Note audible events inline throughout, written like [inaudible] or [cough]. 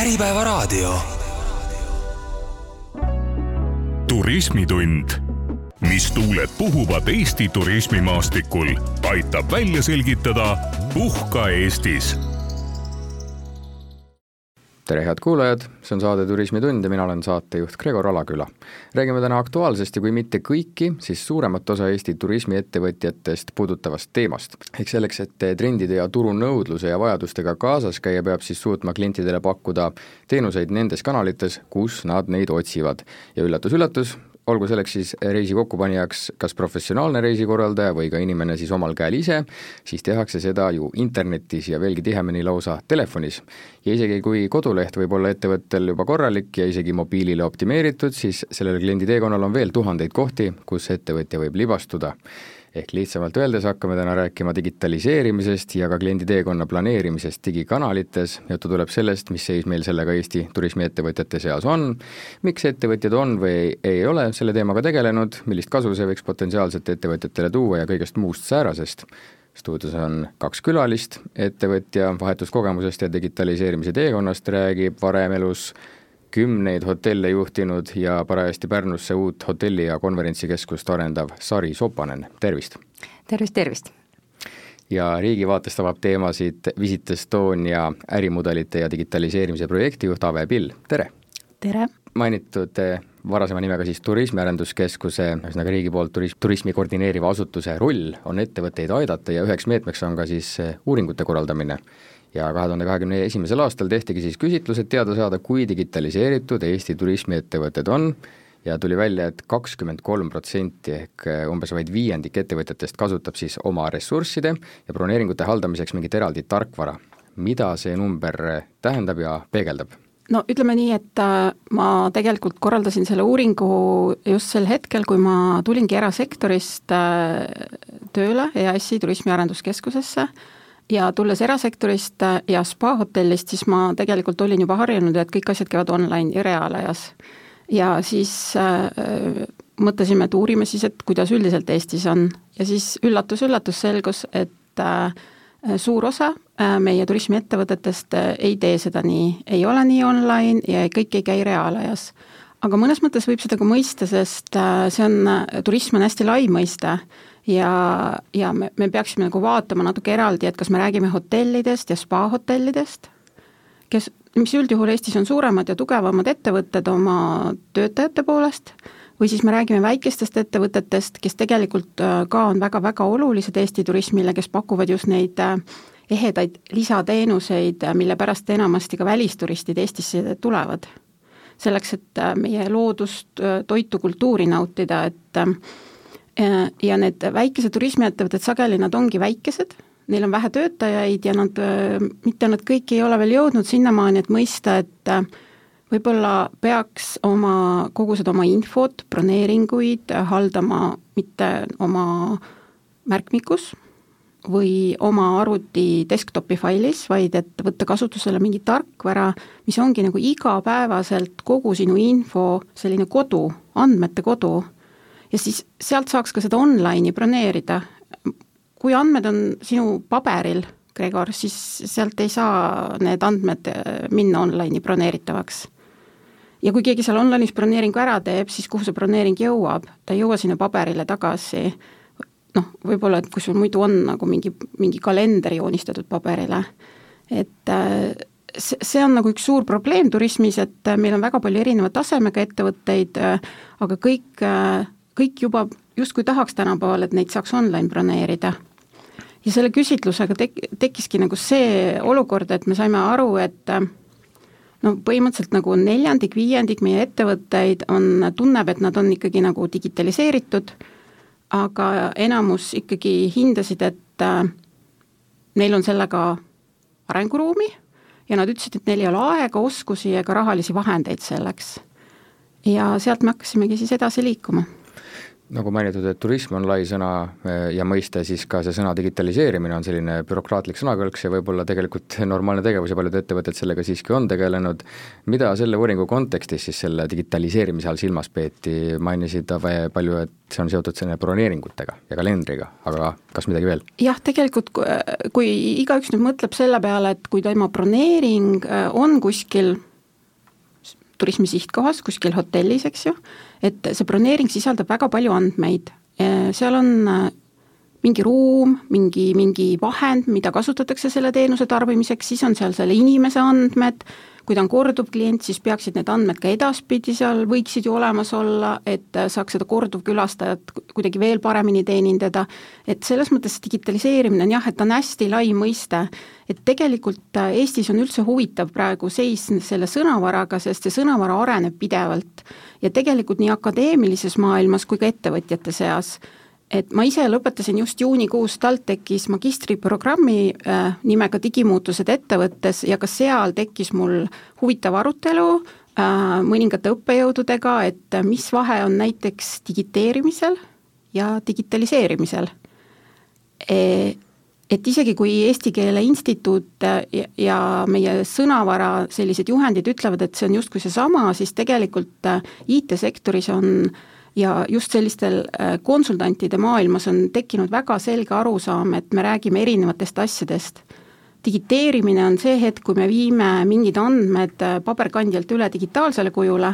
Äripäevaraadio. turismitund, mis tuuled puhuvad Eesti turismimaastikul, aitab välja selgitada Puhka Eestis tere, head kuulajad, see on saade Turismitund ja mina olen saatejuht Gregor Alaküla. räägime täna aktuaalsest ja kui mitte kõiki, siis suuremat osa Eesti turismiettevõtjatest puudutavast teemast. ehk selleks, et trendide ja turunõudluse ja vajadustega kaasas käia, peab siis suutma klientidele pakkuda teenuseid nendes kanalites, kus nad neid otsivad. ja üllatus-üllatus, olgu selleks siis reisi kokkupanijaks kas professionaalne reisikorraldaja või ka inimene siis omal käel ise, siis tehakse seda ju internetis ja veelgi tihemini lausa telefonis. ja isegi kui koduleht võib olla ettevõttel juba korralik ja isegi mobiilile optimeeritud, siis sellel kliendi teekonnal on veel tuhandeid kohti, kus ettevõtja võib libastuda ehk lihtsamalt öeldes hakkame täna rääkima digitaliseerimisest ja ka kliendi teekonna planeerimisest digikanalites, juttu tuleb sellest, mis seis meil sellega Eesti turismiettevõtjate seas on, miks ettevõtjad on või ei ole selle teemaga tegelenud, millist kasu see võiks potentsiaalselt ettevõtjatele tuua ja kõigest muust säärasest. Stuudios on kaks külalist, ettevõtja vahetuskogemusest ja digitaliseerimise teekonnast räägib varem elus kümneid hotelle juhtinud ja parajasti Pärnusse uut hotelli- ja konverentsikeskust arendav Sari Sopanen, tervist! tervist, tervist! ja riigi vaatest avab teemasid Visit Estonia ärimudelite ja digitaliseerimise projektijuht Ave Pill, tere! tere! mainitud eh, varasema nimega siis Turismiarenduskeskuse, ühesõnaga riigi poolt turism, turismi koordineeriva asutuse roll on ettevõtteid aidata ja üheks meetmeks on ka siis eh, uuringute korraldamine ja kahe tuhande kahekümne esimesel aastal tehtigi siis küsitlus, et teada saada, kui digitaliseeritud Eesti turismiettevõtted on ja tuli välja et, et kakskümmend kolm protsenti ehk umbes vaid viiendik ettevõtetest kasutab siis oma ressursside ja broneeringute haldamiseks mingit eraldi tarkvara. mida see number tähendab ja peegeldab? no ütleme nii, et äh, ma tegelikult korraldasin selle uuringu just sel hetkel, kui ma tulingi erasektorist äh, tööle EAS-i Turismiarenduskeskusesse ja tulles erasektorist äh, ja spaahotellist, siis ma tegelikult olin juba harjunud, et kõik asjad käivad online ja reaalajas. ja siis äh, mõtlesime, et uurime siis, et kuidas üldiselt Eestis on ja siis üllatus-üllatus selgus, et äh, suur osa äh, meie turismiettevõtetest äh, ei tee seda nii, ei ole nii online ja kõik ei käi reaalajas. aga mõnes mõttes võib seda ka mõista, sest see on, turism on hästi lai mõiste ja, ja me, me peaksime nagu vaatama natuke eraldi, et kas me räägime hotellidest ja spaahotellidest, kes, mis üldjuhul Eestis on suuremad ja tugevamad ettevõtted oma töötajate poolest, või siis me räägime väikestest ettevõtetest, kes tegelikult äh, ka on väga-väga olulised Eesti turismile, kes pakuvad just neid äh, ehedaid lisateenuseid, äh, mille pärast enamasti ka välisturistid Eestisse tulevad. selleks, et meie loodust, toitu, kultuuri nautida, et ja need väikesed turismiettevõtted, sageli nad ongi väikesed, neil on vähe töötajaid ja nad, mitte nad kõik ei ole veel jõudnud sinnamaani, et mõista, et võib-olla peaks oma, kogu seda oma infot, broneeringuid haldama mitte oma märkmikus või oma arvuti desktopi failis, vaid et võtta kasutusele mingi tarkvara, mis ongi nagu igapäevaselt kogu sinu info selline kodu, andmete kodu ja siis sealt saaks ka seda online'i broneerida. kui andmed on sinu paberil, Gregor, siis sealt ei saa need andmed äh, minna online'i broneeritavaks. ja kui keegi seal online'is broneeringu ära teeb, siis kuhu see broneering jõuab, ta ei jõua sinna paberile tagasi, noh, võib-olla et kui sul muidu on nagu mingi, mingi kalender joonistatud paberile, et äh, see, on nagu üks suur probleem turismis, et meil on väga palju erineva tasemega ettevõtteid, äh, aga kõik kõik juba justkui tahaks tänapäeval, et neid saaks online broneerida. ja selle küsitlusega tek-, tekkiski nagu see olukord, et me saime aru, et no põhimõtteliselt nagu neljandik, viiendik meie ettevõtteid on, tunneb, et nad on ikkagi nagu digitaliseeritud, aga enamus ikkagi hindasid, et äh, neil on sellega arenguruumi ja nad ütlesid, et neil ei ole aega, oskusi ega rahalisi vahendeid selleks. ja sealt me hakkasimegi siis edasi liikuma nagu mainitud, et turism on lai sõna eh, ja mõiste, siis ka see sõna digitaliseerimine on selline bürokraatlik sõnakõlks ja võib-olla tegelikult normaalne tegevus ja paljud ettevõtted sellega siiski on tegelenud. mida selle uuringu kontekstis siis selle digitaliseerimise all silmas peeti, mainisid palju, et see on seotud selle broneeringutega ja kalendriga, aga kas midagi veel? jah, tegelikult kui igaüks nüüd mõtleb selle peale, et kui tema broneering eh, on kuskil turismi sihtkohas, kuskil hotellis, eks ju, et see broneering sisaldab väga palju andmeid, seal on mingi ruum, mingi, mingi vahend, mida kasutatakse selle teenuse tarbimiseks, siis on seal selle inimese andmed, kui ta on korduv klient, siis peaksid need andmed ka edaspidi seal, võiksid ju olemas olla, et saaks seda korduvkülastajat kuidagi veel paremini teenindada, et selles mõttes digitaliseerimine on jah, et ta on hästi lai mõiste, et tegelikult Eestis on üldse huvitav praegu seis selle sõnavaraga, sest see sõnavara areneb pidevalt. ja tegelikult nii akadeemilises maailmas kui ka ettevõtjate seas et ma ise lõpetasin just juunikuus TalTechis magistriprogrammi äh, nimega Digimuutused ettevõttes ja ka seal tekkis mul huvitav arutelu äh, mõningate õppejõududega, et mis vahe on näiteks digiteerimisel ja digitaliseerimisel. E et isegi kui Eesti Keele Instituut ja, meie sõnavara sellised juhendid ütlevad, et see on justkui seesama, siis tegelikult äh, IT-sektoris on äh, ja just sellistel äh, konsultantide maailmas on tekkinud väga selge arusaam, et me räägime erinevatest asjadest. digiteerimine on see hetk, kui me viime mingid andmed äh, paberkandjalt üle digitaalsele kujule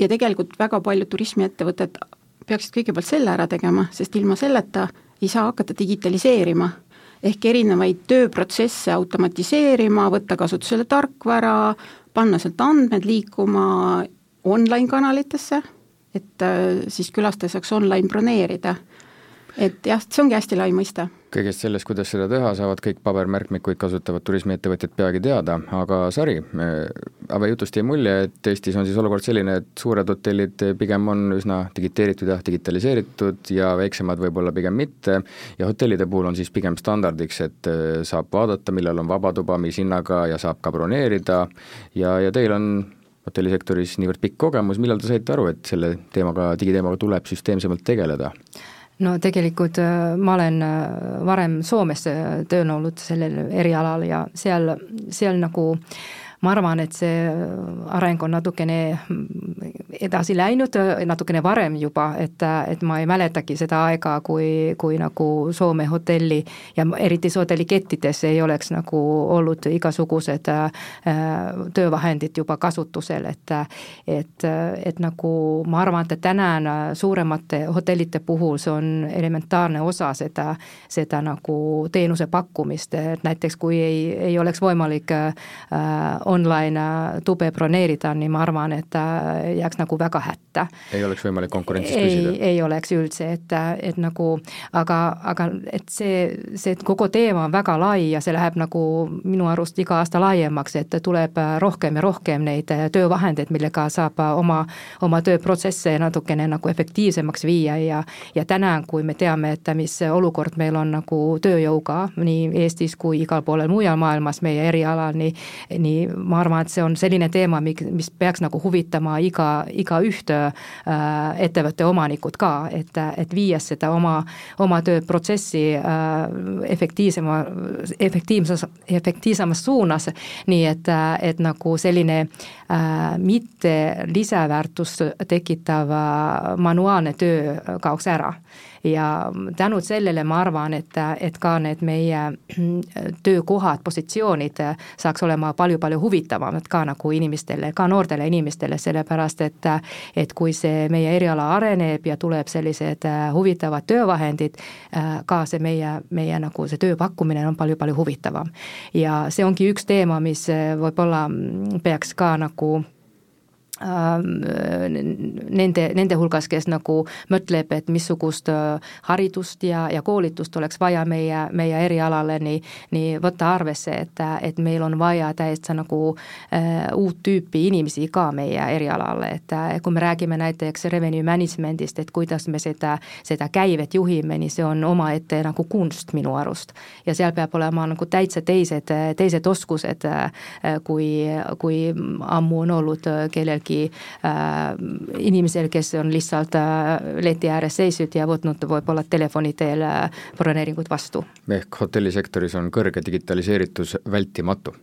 ja tegelikult väga paljud turismiettevõtted peaksid kõigepealt selle ära tegema, sest ilma selleta ei saa hakata digitaliseerima. ehk erinevaid tööprotsesse automatiseerima, võtta kasutusele tarkvara, panna sealt andmed liikuma online kanalitesse et äh, siis külastaja saaks online broneerida. et jah, see ongi hästi lai mõiste. kõigest sellest, kuidas seda teha, saavad kõik pabermärkmikuid kasutavad turismiettevõtjad peagi teada, aga Sari, Ave jutust jäi mulje, et Eestis on siis olukord selline, et suured hotellid pigem on üsna digiteeritud ja digitaliseeritud ja väiksemad võib-olla pigem mitte, ja hotellide puhul on siis pigem standardiks, et äh, saab vaadata, millal on vaba tuba, mis hinnaga ja saab ka broneerida ja, ja teil on hotellisektoris niivõrd pikk kogemus, millal te saite aru, et selle teemaga, digiteemaga tuleb süsteemsemalt tegeleda? no tegelikult äh, ma olen äh, varem Soomes äh, tööl olnud sellel erialal ja seal, seal nagu äh, ma arvan, et see areng on natukene edasi läinud, natukene varem juba, et, et ma ei mäletagi seda aega, kui, kui nagu Soome hotelli ja eriti hotellikettides ei oleks nagu olnud igasugused äh, töövahendid juba kasutusel, et et, et nagu ma arvan, et täna suuremate hotellide puhul see on elementaarne osa seda, seda nagu teenuse pakkumist, et näiteks kui ei, ei oleks võimalik äh, online tube broneerida, nii ma arvan, et ta jääks nagu väga hätta. ei oleks võimalik konkurentsis püsida? ei oleks üldse, et, et nagu aga, aga et see, see kogu teema on väga lai ja see läheb nagu minu arust iga aasta laiemaks, et tuleb rohkem ja rohkem neid töövahendeid, millega saab oma, oma tööprotsesse natukene nagu efektiivsemaks viia ja ja täna, kui me teame, et mis olukord meil on nagu tööjõuga nii Eestis kui igal poolel mujal maailmas meie erialal, nii, nii ma arvan, et see on selline teema, mis peaks nagu huvitama iga, igaüht äh, ettevõtte omanikud ka, et, et viies seda oma, oma tööprotsessi äh, efektiivsema, efektiivses, efektiivsemas suunas, nii et, et nagu selline äh, mitte lisaväärtust tekitav manuaalne töö kaoks ära ja tänud sellele ma arvan, et, et ka need meie [clears throat] töökohad, positsioonid saaks olema palju-palju huvitavamad ka nagu inimestele, ka noortele inimestele, sellepärast et et kui see meie eriala areneb ja tuleb sellised huvitavad töövahendid, ka see meie, meie nagu see töö pakkumine on palju-palju huvitavam. ja see ongi üks teema, mis võib-olla peaks ka nagu nende, nende hulgas, kes nagu mõtleb, et missugust äh, haridust ja, ja koolitust oleks vaja meie, meie erialale, nii, nii võtta arvesse, et, et meil on vaja täiesti nagu äh, uut tüüpi inimesi ka meie erialale, et äh, kui me räägime näiteks revenue management'ist, et kuidas me seda, seda käivet juhime, nii see on omaette nagu kunst minu arust. ja seal peab olema nagu täitsa teised, teised oskused äh,, kui, kui ammu on olnud kellelgi kellelgi äh, inimesel, kes on lihtsalt äh, leti ääres seisnud ja võtnud võib-olla telefoni teel äh, broneeringut vastu. ehk hotellisektoris on kõrge digitaliseeritus vältimatu.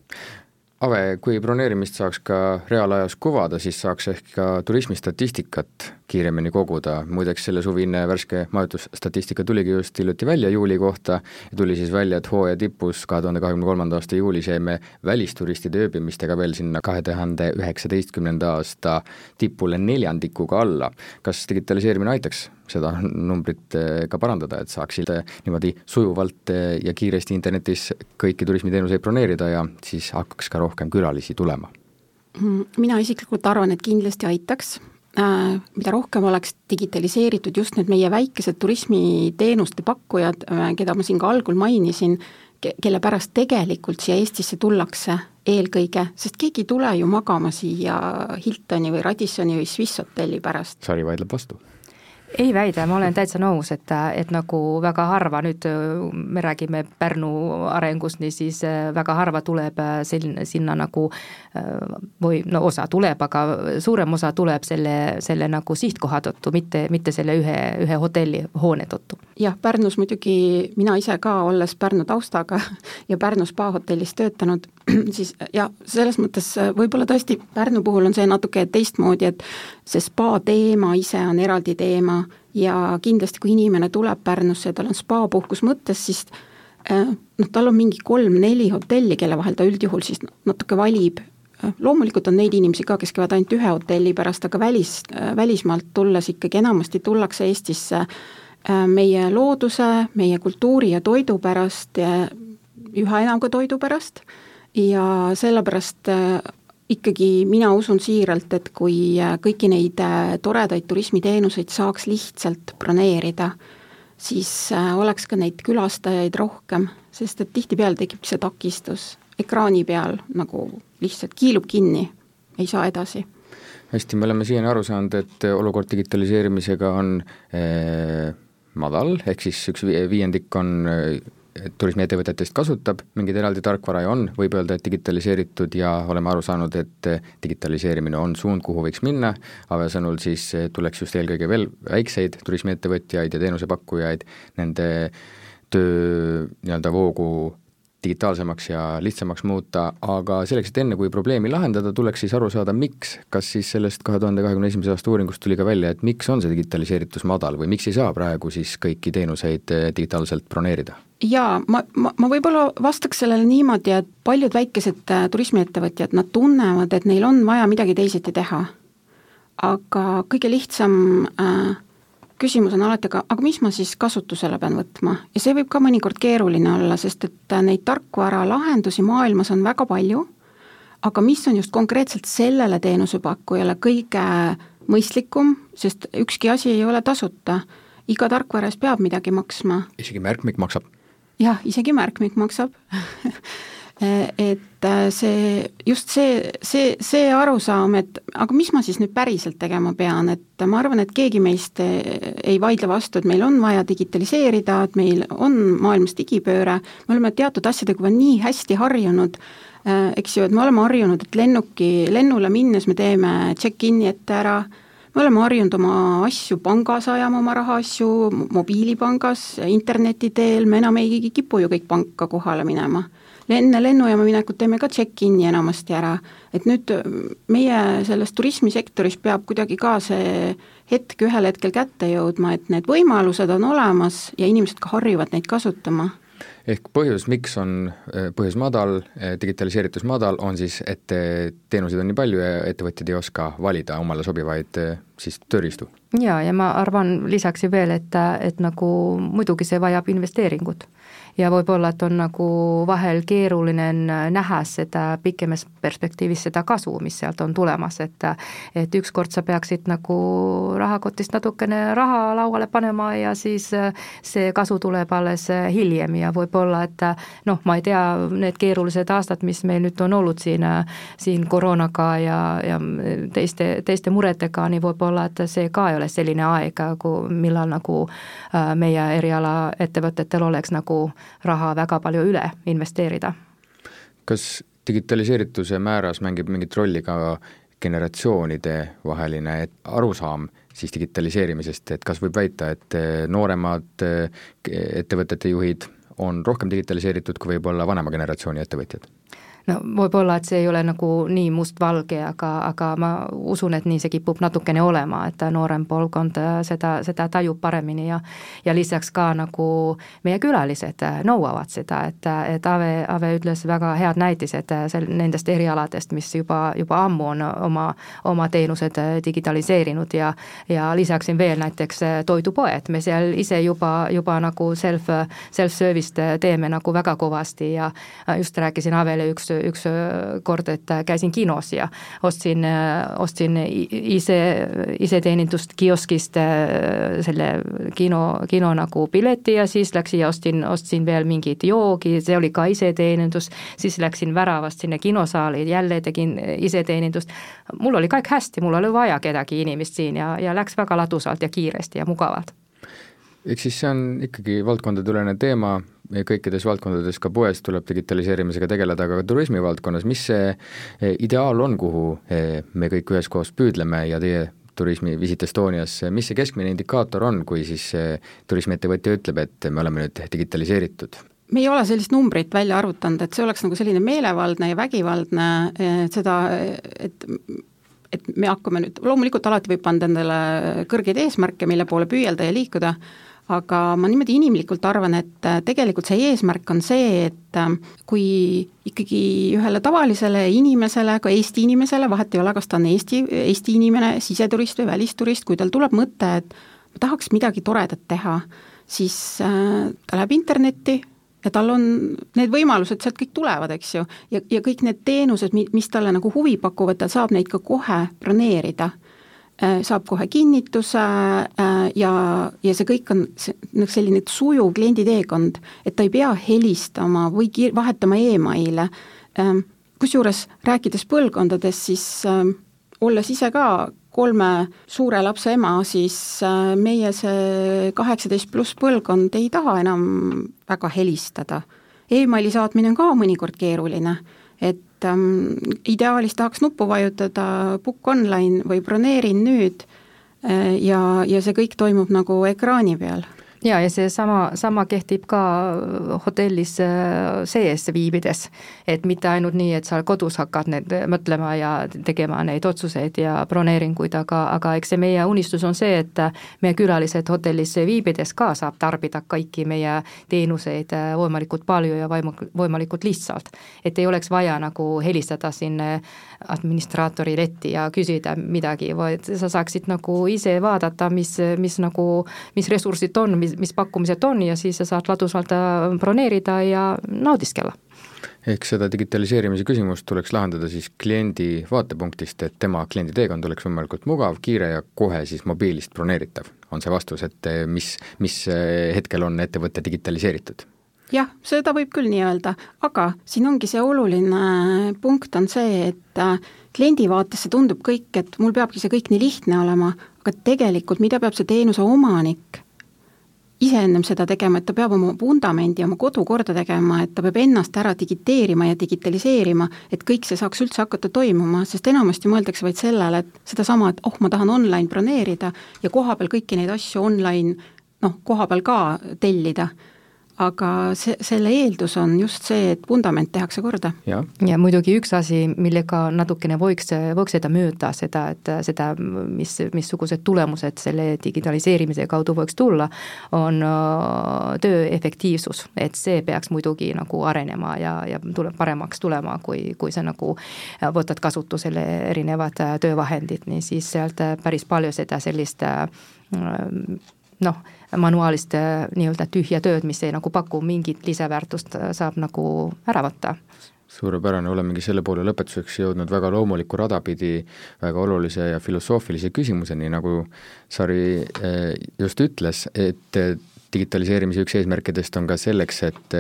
Ave, kui broneerimist saaks ka reaalajas kuvada, siis saaks ehk ka turismistatistikat kiiremini koguda, muideks selle suvine värske majutusstatistika tuligi just hiljuti välja juuli kohta ja tuli siis välja, et hooaja tipus, kahe tuhande kahekümne kolmanda aasta juulis jäime välisturistide ööbimistega veel sinna kahe tuhande üheksateistkümnenda aasta tipule neljandikuga alla. kas digitaliseerimine aitaks seda numbrit eh, ka parandada, et saaksid eh, niimoodi sujuvalt eh, ja kiiresti internetis kõiki turismiteenuseid broneerida ja siis hakkaks ka rohkem külalisi tulema? Mm, mina isiklikult arvan, et kindlasti aitaks, mida rohkem oleks digitaliseeritud just need meie väikesed turismiteenuste pakkujad, äh, keda ma siin ka algul mainisin, kelle pärast tegelikult siia Eestisse tullakse eelkõige, sest keegi ei tule ju magama siia Hiltoni või Radissoni või Swiss hotelli pärast. sari vaidleb vastu ei väida, ma olen täitsa nõus, et, et nagu väga harva nüüd me räägime Pärnu arengust, niisiis väga harva tuleb selline, sinna nagu või no osa tuleb, aga suurem osa tuleb selle, selle nagu sihtkoha tõttu, mitte, mitte selle ühe, ühe hotelli hoone tõttu. jah, Pärnus muidugi, mina ise ka, olles Pärnu taustaga [laughs] ja Pärnu spaahotellis töötanud, [clears throat] siis ja selles mõttes võib-olla tõesti Pärnu puhul on see natuke teistmoodi, et see spa teema ise on eraldi teema ja kindlasti, kui inimene tuleb Pärnusse ja tal on spapuhkus mõttes, siis eh, noh, tal on mingi kolm-neli hotelli, kelle vahel ta üldjuhul siis natuke valib, loomulikult on neid inimesi ka, kes käivad ainult ühe hotelli pärast, aga välis, välismaalt tulles ikkagi enamasti tullakse Eestisse eh, meie looduse, meie kultuuri ja toidu pärast, üha enam ka toidu pärast. Ja sellepärast äh, ikkagi mina usun siiralt, et kui äh, kõiki neid äh, toredaid turismiteenuseid saaks lihtsalt broneerida, siis oleks ka neid külastajaid rohkem, sest et tihtipeale tekib see takistus ekraani peal nagu lihtsalt kiilub kinni, ei saa edasi. Hästi, me oleme siiani aru saanud, et olukord digitaliseerimisega on eh, madal, ehk siis üks viiendik on turismiettevõtetest kasutab mingit eraldi tarkvara ja on, võib öelda, et digitaliseeritud ja oleme aru saanud, et digitaliseerimine on suund, kuhu võiks minna, Ave sõnul siis tuleks just eelkõige veel väikseid turismiettevõtjaid ja teenusepakkujaid nende töö nii-öelda voogu digitaalsemaks ja lihtsamaks muuta, aga selleks, et enne, kui probleemi lahendada, tuleks siis aru saada, miks, kas siis sellest kahe tuhande kahekümne esimese aasta uuringust tuli ka välja, et miks on see digitaliseeritus madal või miks ei saa praegu siis kõiki teenuseid eh, digitaalselt broneerida? jaa, ma, ma, ma võib-olla vastaks sellele niimoodi, et paljud väikesed äh, turismiettevõtjad, nad tunnevad, et neil on vaja midagi teisiti teha. aga kõige lihtsam äh, küsimus on alati, aga, aga mis ma siis kasutusele pean võtma ja see võib ka mõnikord keeruline olla, sest et neid tarkvaralahendusi maailmas on väga palju, aga mis on just konkreetselt sellele teenusepakkujale kõige mõistlikum, sest ükski asi ei ole tasuta, iga tarkvara eest peab midagi maksma. isegi märkmik maksab? jah, isegi märkmik maksab [laughs] et äh, see, just see, see, see arusaam, et aga mis ma siis nüüd päriselt tegema pean, et ma arvan, et keegi meist ei vaidle vastu, et meil on vaja digitaliseerida, et meil on maailmas digipööre, me oleme teatud asjadega juba nii hästi harjunud, äh, eks ju, et me oleme harjunud, et lennuki, lennule minnes me teeme check-in'i ette ära, me oleme harjunud oma asju pangas ajama, oma rahaasju mobiilipangas, interneti teel, me enam ei kipu ju kõik panka kohale minema enne lennujaama minekut teeme ka check-in'i enamasti ära, et nüüd meie selles turismisektoris peab kuidagi ka see hetk ühel hetkel kätte jõudma, et need võimalused on olemas ja inimesed ka harjuvad neid kasutama. Ehk põhjus, miks on eh, põhjus madal, eh, digitaliseeritus madal, on siis, et eh, teenuseid on nii palju ja ettevõtjad ei oska valida omale sobivaid siis tööriistu. jaa, ja ma arvan lisaks ju veel, et, et nagu muidugi see vajab investeeringut ja võib-olla, et on nagu vahel keeruline näha seda pikemas perspektiivis, seda kasu, mis sealt on tulemas, et et ükskord sa peaksid nagu rahakotist natukene raha lauale panema ja siis see kasu tuleb alles hiljem ja võib-olla, et noh, ma ei tea, need keerulised aastad, mis meil nüüd on olnud siin, siin koroonaga ja, ja teiste, teiste muredega, nii võib-olla, et see ka ei ole selline aeg, millal nagu meie erialaettevõtetel oleks nagu raha väga palju üle investeerida. kas digitaliseerituse määras mängib mingit rolli ka generatsioonide vaheline arusaam siis digitaliseerimisest, et kas võib väita, et eh, nooremad eh, ettevõtete juhid on rohkem digitaliseeritud kui võib-olla vanema generatsiooni ettevõtjad? No võib-olla, et see ei ole nagu nii mustvalge, aga, aga ma usun, et nii see kipub natukene olema, et noorem põlvkond äh, seda, seda tajub paremini ja ja lisaks ka nagu meie külalised äh, nõuavad seda, et, et Ave, Ave ütles väga head näitised äh, sel-, nendest erialadest, mis juba, juba ammu on oma, oma teenused digitaliseerinud ja ja lisaksin veel näiteks toidupoed, me seal ise juba, juba nagu self, self-service'd teeme nagu väga kõvasti ja just rääkisin Avele üks üks kord, et käisin kinos ja ostsin, ostsin ise, iseteenindust kioskist selle kino, kino nagu pileti ja siis läksin ja ostsin, ostsin veel mingit joogi, see oli ka iseteenindus, siis läksin väravast sinna kinosaali, jälle tegin iseteenindust. mul oli kõik hästi, mul oli vaja kedagi inimest siin ja, ja läks väga ladusalt ja kiiresti ja mugavalt eks siis see on ikkagi valdkondadeülene teema, kõikides valdkondades, ka poes tuleb digitaliseerimisega tegeleda, aga ka turismi valdkonnas, mis see eh, ideaal on, kuhu eh, me kõik üheskoos püüdleme ja teie turismi Visit Estonias, mis see keskmine indikaator on, kui siis turismiettevõtja ütleb, et me oleme nüüd digitaliseeritud? me ei ole sellist numbrit välja arvutanud, et see oleks nagu selline meelevaldne ja vägivaldne, et seda, et et me hakkame nüüd, loomulikult alati võib panna endale kõrgeid eesmärke, mille poole püüelda ja liikuda, aga ma niimoodi inimlikult arvan, et äh, tegelikult see eesmärk on see, et äh, kui ikkagi ühele tavalisele inimesele, ka Eesti inimesele, vahet ei ole, kas ta on Eesti, Eesti inimene, siseturist või välisturist, kui tal tuleb mõte, et ma tahaks midagi toredat teha, siis äh, ta läheb internetti ja tal on need võimalused sealt kõik tulevad, eks ju, ja, ja kõik need teenused, mis talle nagu huvi pakuvad, ta saab neid ka kohe broneerida saab kohe kinnituse äh, ja, ja see kõik on noh, selline sujuv klienditeekond, et ta ei pea helistama või kir-, vahetama emaile. Ähm, kusjuures rääkides põlvkondadest, siis ähm, olles ise ka kolme suure lapse ema, siis äh, meie see kaheksateist pluss põlvkond ei taha enam väga helistada. Emaili saatmine on ka mõnikord keeruline, et et ähm, ideaalis tahaks nuppu vajutada book online või broneerin nüüd äh, ja, ja see kõik toimub nagu ekraani peal ja, ja seesama, sama kehtib ka hotellis äh, sees viibides. et mitte ainult nii, et sa kodus hakkad need mõtlema ja tegema neid otsuseid ja broneeringuid, aga, aga eks see meie unistus on see, et meie külalised hotellis viibides ka saab tarbida kõiki meie teenuseid äh, võimalikult palju ja võimalikult lihtsalt. et ei oleks vaja nagu helistada siin administraatori letti ja küsida midagi, vaid sa saaksid nagu ise vaadata, mis, mis nagu, mis ressursid on, mis, mis pakkumised on ja siis sa saad ladusalt äh, broneerida ja naudiskella ehk seda digitaliseerimise küsimust tuleks lahendada siis kliendi vaatepunktist, et tema kliendi teekond oleks võimalikult mugav, kiire ja kohe siis mobiilist broneeritav, on see vastus, et eh, mis, mis eh, hetkel on ettevõte digitaliseeritud? Jah, seda võib küll nii öelda, aga siin ongi see oluline punkt on see, et äh, kliendi vaates see tundub kõik, et mul peabki see kõik nii lihtne olema, aga tegelikult mida peab see teenuse omanik ise ennem seda tegema, et ta peab oma vundamendi, oma kodu korda tegema, et ta peab ennast ära digiteerima ja digitaliseerima, et kõik see saaks üldse hakata toimuma, sest enamasti mõeldakse vaid sellele, et sedasama, et oh, ma tahan online broneerida ja kohapeal kõiki neid asju online noh, kohapeal ka tellida aga see, selle eeldus on just see, et vundament tehakse korda. ja muidugi üks asi, millega natukene võiks, võiks seda mööda, seda, et seda, mis, missugused tulemused selle digitaliseerimise kaudu võiks tulla, on äh, töö efektiivsus, et see peaks muidugi nagu arenema ja, ja tuleb paremaks tulema, kui, kui sa nagu võtad kasutusele erinevad töövahendid, nii siis sealt päris palju seda sellist äh, noh, manuaalist äh, nii-öelda tühja tööd, mis ei nagu paku mingit lisaväärtust, äh, saab nagu ära võtta. Suurepärane, olemegi selle poole lõpetuseks jõudnud väga loomulikku rada pidi väga olulise ja filosoofilise küsimuseni, nagu Sari äh, just ütles, et digitaliseerimise üks eesmärkidest on ka selleks, et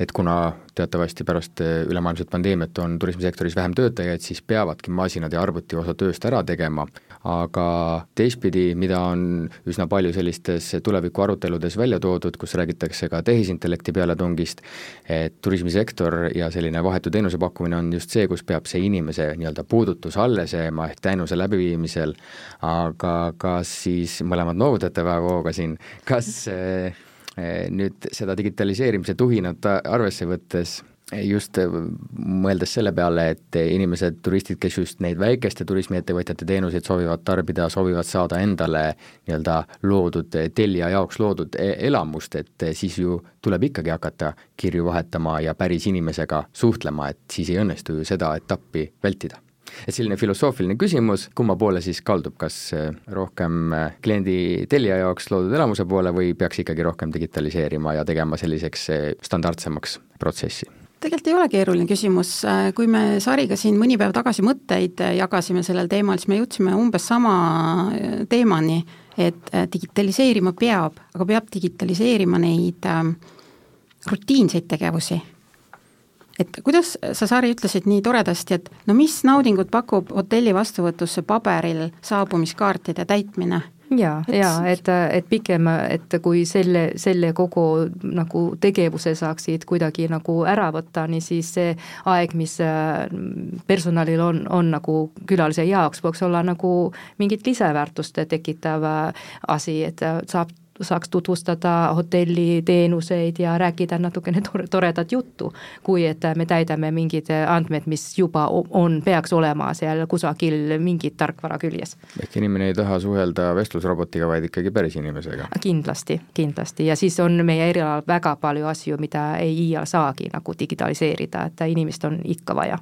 et kuna teatavasti pärast ülemaailmset pandeemiat on turismisektoris vähem töötajaid, siis peavadki masinad ja arvuti osa tööst ära tegema. Aga teistpidi, mida on üsna palju sellistes tuleviku aruteludes välja toodud, kus räägitakse ka tehisintellekti pealetungist, et turismisektor ja selline vahetu teenuse pakkumine on just see, kus peab see inimese nii-öelda puudutus alles jääma ehk teenuse läbiviimisel, aga kas siis, mõlemad noogutate väga hooga siin, kas eh, nüüd seda digitaliseerimise tuhinat arvesse võttes just äh, mõeldes selle peale, et inimesed, turistid, kes just neid väikeste turismiettevõtjate teenuseid soovivad tarbida, soovivad saada endale nii-öelda loodud, tellija jaoks loodud elamust, et siis ju tuleb ikkagi hakata kirju vahetama ja päris inimesega suhtlema, et siis ei õnnestu ju seda etappi vältida et selline filosoofiline küsimus, kumma poole siis kaldub, kas äh, rohkem äh, kliendi tellija jaoks loodud elamuse poole või peaks ikkagi rohkem digitaliseerima ja tegema selliseks äh, standardsemaks protsessi? tegelikult ei ole keeruline küsimus, kui me Sariga siin mõni päev tagasi mõtteid jagasime sellel teemal, siis me jõudsime umbes sama teemani, et digitaliseerima peab, aga peab digitaliseerima neid rutiinseid tegevusi et kuidas sa, Sari, ütlesid nii toredasti, et no mis naudingut pakub hotelli vastuvõtusse paberil saabumiskaartide täitmine? Ja, ja et, et pikem, et kui selle, selle kogu nagu tegevuse saaksid kuidagi nagu ära võtta, nii siis see aeg, mis äh, personalil on, on nagu külalise jaoks, võiks olla nagu mingit lisaväärtust tekitav äh, asi, et saab saaks tutvustada hotelli teenuseid ja rääkida natukene toredat juttu, kui et me täidame mingid andmed, mis juba on, peaks olema seal kusagil mingit tarkvara küljes. ehk inimene ei taha suhelda vestlusrobotiga, vaid ikkagi päris inimesega? kindlasti, kindlasti ja siis on meie erialal väga palju asju, mida ei iial saagi nagu digitaliseerida, et inimest on ikka vaja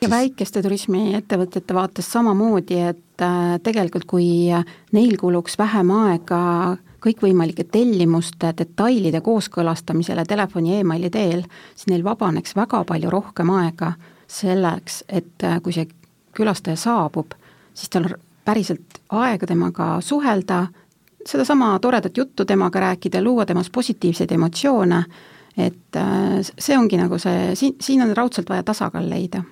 ja väikeste turismiettevõtjate vaates samamoodi, et äh, tegelikult kui neil kuluks vähem aega kõikvõimalike tellimuste detailide kooskõlastamisele telefoni e, emaili teel, siis neil vabaneks väga palju rohkem aega selleks, et äh, kui see külastaja saabub, siis tal päriselt aega temaga suhelda, sedasama toredat juttu temaga rääkida, luua temas positiivseid emotsioone, et äh, see ongi nagu see, siin, siin on raudselt vaja tasakaal leida.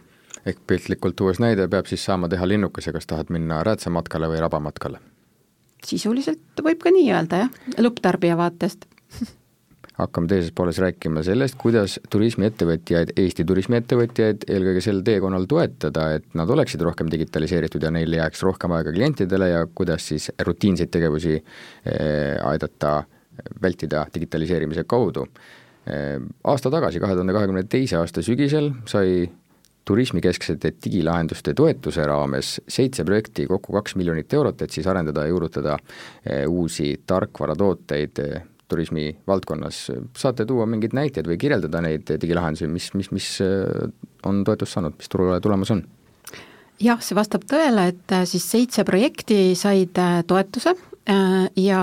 Ehk piltlikult tuues näide, peab siis saama teha linnukese, kas tahad minna räätsamatkale või rabamatkale sisuliselt võib ka nii öelda, jah, lõpptarbija vaatest hakkame teises pooles rääkima sellest, kuidas turismiettevõtjaid, Eesti turismiettevõtjaid eelkõige sel teekonnal toetada, et nad oleksid rohkem digitaliseeritud ja neil jääks rohkem aega klientidele ja kuidas siis rutiinseid tegevusi eh, aidata vältida digitaliseerimise kaudu. Eh, aasta tagasi, kahe tuhande kahekümne teise aasta sügisel sai turismikesksete digilahenduste toetuse raames seitse projekti, kokku kaks miljonit eurot, et siis arendada ja juurutada eh, uusi tarkvaratooteid eh, turismi valdkonnas. saate tuua mingeid näiteid või kirjeldada neid digilahendusi, mis, mis, mis eh, on toetust saanud, mis turule tulemas on? jah, see vastab tõele, et siis seitse projekti said toetuse ja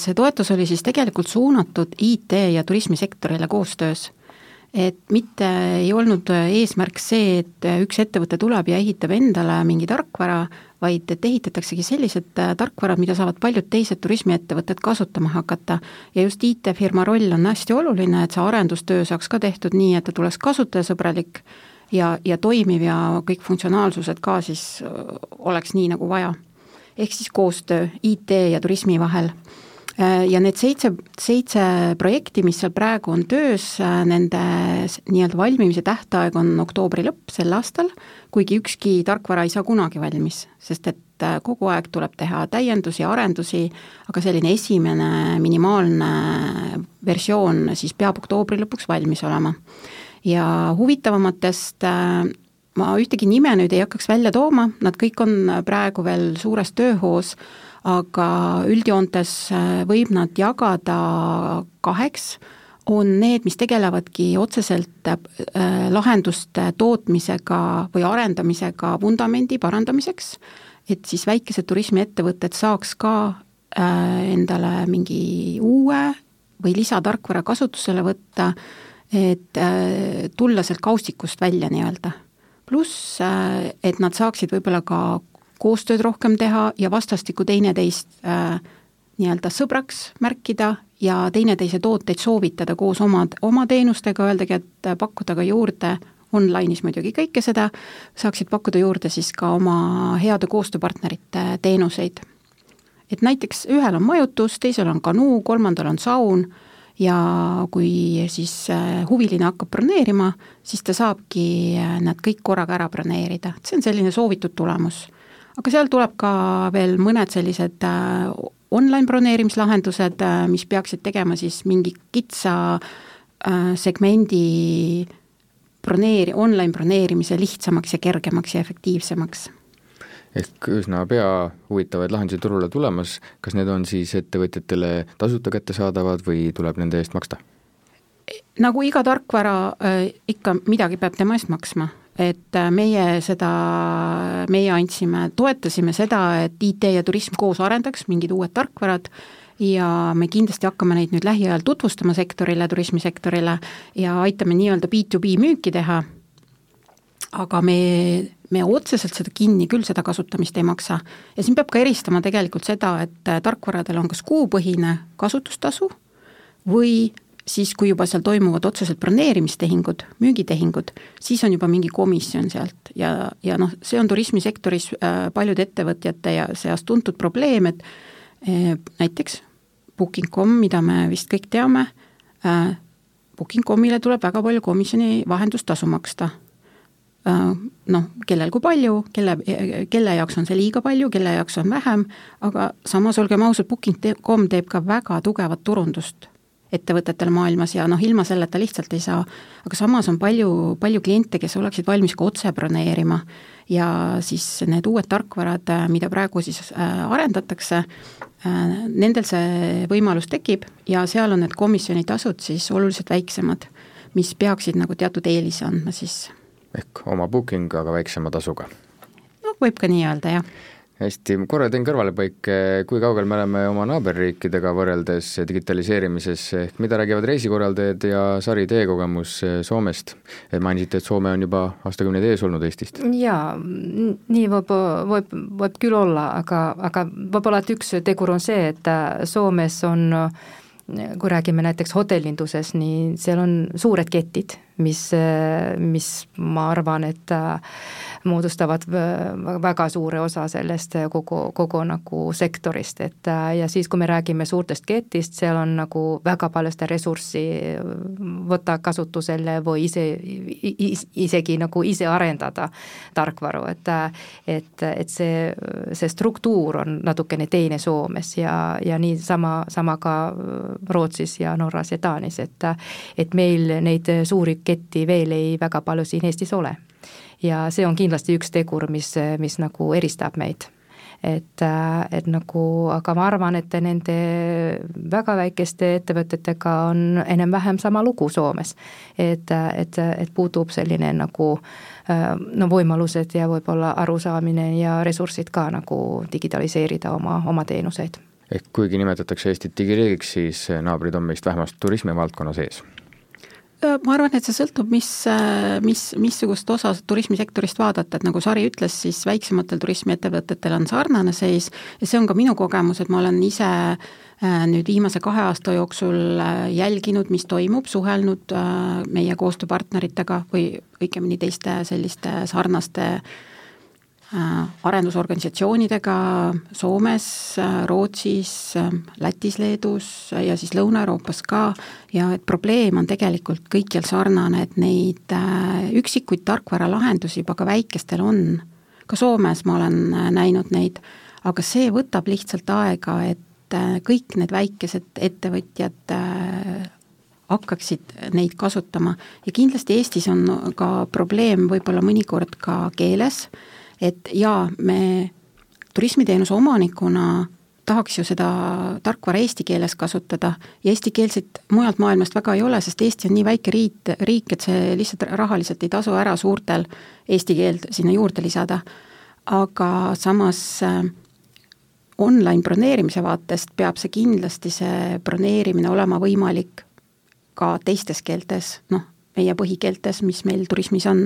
see toetus oli siis tegelikult suunatud IT- ja turismisektorile koostöös et mitte ei olnud eesmärk see, et üks ettevõte tuleb ja ehitab endale mingi tarkvara, vaid et ehitataksegi sellised tarkvarad, mida saavad paljud teised turismiettevõtted kasutama hakata. ja just IT-firma roll on hästi oluline, et see arendustöö saaks ka tehtud nii, et ta tuleks kasutajasõbralik ja, ja toimiv ja kõik funktsionaalsused ka siis oleks nii, nagu vaja. ehk siis koostöö IT ja turismi vahel Äh, ja need seitse, seitse projekti, mis seal praegu on töös, äh, nende nii-öelda valmimise tähtaeg on oktoobri lõpp sel aastal, kuigi ükski tarkvara ei saa kunagi valmis, sest et äh, kogu aeg tuleb teha täiendusi, arendusi, aga selline esimene minimaalne versioon siis peab oktoobri lõpuks valmis olema. ja huvitavamatest ma ühtegi nime nüüd ei hakkaks välja tooma, nad kõik on praegu veel suures tööhoos, aga üldjoontes äh, võib nad jagada kaheks, on need, mis tegelevadki otseselt äh, lahenduste tootmisega või arendamisega vundamendi parandamiseks, et siis väikesed turismiettevõtted saaks ka äh, endale mingi uue või lisatarkvara kasutusele võtta, et tulla sealt kaustikust välja nii-öelda. pluss, et nad saaksid võib-olla ka koostööd rohkem teha ja vastastikku teineteist äh, nii-öelda sõbraks märkida ja teineteise tooteid soovitada koos omad, oma teenustega, öeldagi, et pakkuda ka juurde, online'is muidugi kõike seda, saaksid pakkuda juurde siis ka oma heade koostööpartnerite teenuseid. et näiteks ühel on majutus, teisel on kanuu, kolmandal on saun ja kui siis äh, huviline hakkab broneerima, siis ta saabki äh, nad kõik korraga ära broneerida, et see on selline soovitud tulemus aga seal tuleb ka veel mõned sellised äh, online broneerimislahendused, äh, mis peaksid tegema siis mingi kitsa äh, segmendi broneeri-, online broneerimise lihtsamaks ja kergemaks ja efektiivsemaks. Ehk üsna pea huvitavaid lahendusi turule tulemas, kas need on siis ettevõtjatele tasuta kättesaadavad või tuleb nende eest maksta? nagu iga tarkvara ikka midagi peab tema eest maksma, et äh, meie seda, meie andsime, toetasime seda, et IT ja turism koos arendaks mingid uued tarkvarad ja me kindlasti hakkame neid nüüd lähiajal tutvustama sektorile, turismisektorile ja aitame nii-öelda B2B müüki teha, aga me me otseselt seda kinni küll, seda kasutamist ei maksa. ja siin peab ka eristama tegelikult seda, et äh, tarkvaradel on kas kuupõhine kasutustasu või siis, kui juba seal toimuvad otseselt broneerimistehingud, müügitehingud, siis on juba mingi komisjon sealt ja, ja noh, see on turismisektoris äh, paljude ettevõtjate ja seas tuntud probleem, et äh, näiteks Booking.com, mida me vist kõik teame, Booking.comile tuleb väga palju komisjoni vahendustasu maksta. Äh, noh, kellel kui palju, kelle, kelle jaoks on see liiga palju, kelle jaoks on vähem, aga samas olgem ausad, Booking.com teeb ka väga tugevat turundust ettevõtetel maailmas ja noh, ilma selleta lihtsalt ei saa. aga samas on palju, palju kliente, kes oleksid valmis ka otse broneerima ja siis need uued tarkvarad, mida praegu siis äh, arendatakse, äh, nendel see võimalus tekib ja seal on need komisjonitasud siis oluliselt väiksemad, mis peaksid nagu teatud eelise andma siis ehk oma booking, aga väiksema tasuga. noh, võib ka nii öelda, jah hästi, korra teen kõrvalepõike, kui kaugel me oleme oma naaberriikidega võrreldes digitaliseerimises, ehk mida räägivad reisikorraldajad ja Sari, teie kogemus Soomest? mainisite, et Soome on juba aastakümneid ees olnud Eestist. jaa, nii võib, võib, võib küll olla, aga, aga võib-olla et üks tegur on see, et Soomes on kui räägime näiteks hotellinduses, nii seal on suured ketid mis, mis ma arvan, et äh, moodustavad äh, väga suure osa sellest äh, kogu, kogu nagu sektorist, et ja siis, kui me räägime suurtest ketist, seal on nagu väga palju seda ressurssi võtta kasutusele või ise, isegi nagu ise arendada tarkvaru, et et, et see, see struktuur on natukene teine Soomes ja, ja niisama, sama ka Rootsis ja Norras ja Taanis, et et meil neid suuri ketti veel ei väga palju siin Eestis ole. ja see on kindlasti üks tegur, mis, mis nagu eristab meid et, et nagu, aga ma arvan, et nende väga väikeste ettevõtetega on enam-vähem sama lugu Soomes. et, et, et puudub selline nagu no võimalused ja võib-olla arusaamine ja ressursid ka nagu digitaliseerida oma, oma teenuseid. ehk kuigi nimetatakse Eestit digiriigiks, siis naabrid on meist vähemasti turismivaldkonna sees Äh, ma arvan, et see sõltub, mis, äh, mis, missugust osa turismisektorist vaadata, et nagu Sari ütles, siis väiksematel turismiettevõtetel on sarnane seis. Ja see on ka minu kogemus, et ma olen ise äh, nüüd viimase kahe aasta jooksul jälginud, mis toimub, suhelnud meie koostööpartneritega või õigemini teiste selliste sarnaste äh, Äh, arendusorganisatsioonidega Soomes, äh, Rootsis, äh, Lätis, Leedus ja siis Lõuna-Euroopas ka. Ja et probleem on tegelikult kõikjal sarnane, et neid üksikuid tarkvaralahendusi juba ka väikestel on. ka Soomes ma olen näinud neid, aga see võtab lihtsalt aega, et kõik need väikesed ettevõtjad hakkaksid neid kasutama. Ja kindlasti Eestis on ka probleem võib-olla mõnikord ka keeles et jaa, me turismiteenuse omanikuna tahaks ju seda tarkvara eesti keeles kasutada ja eestikeelset mujalt maailmast väga ei ole, sest Eesti on nii väike riik, riik, et see lihtsalt rahaliselt ei tasu ära suurtel eesti keelt sinna juurde lisada. aga samas äh, online broneerimise vaatest peab see kindlasti, see broneerimine olema võimalik ka teistes keeltes, noh, meie põhikeeltes, mis meil turismis on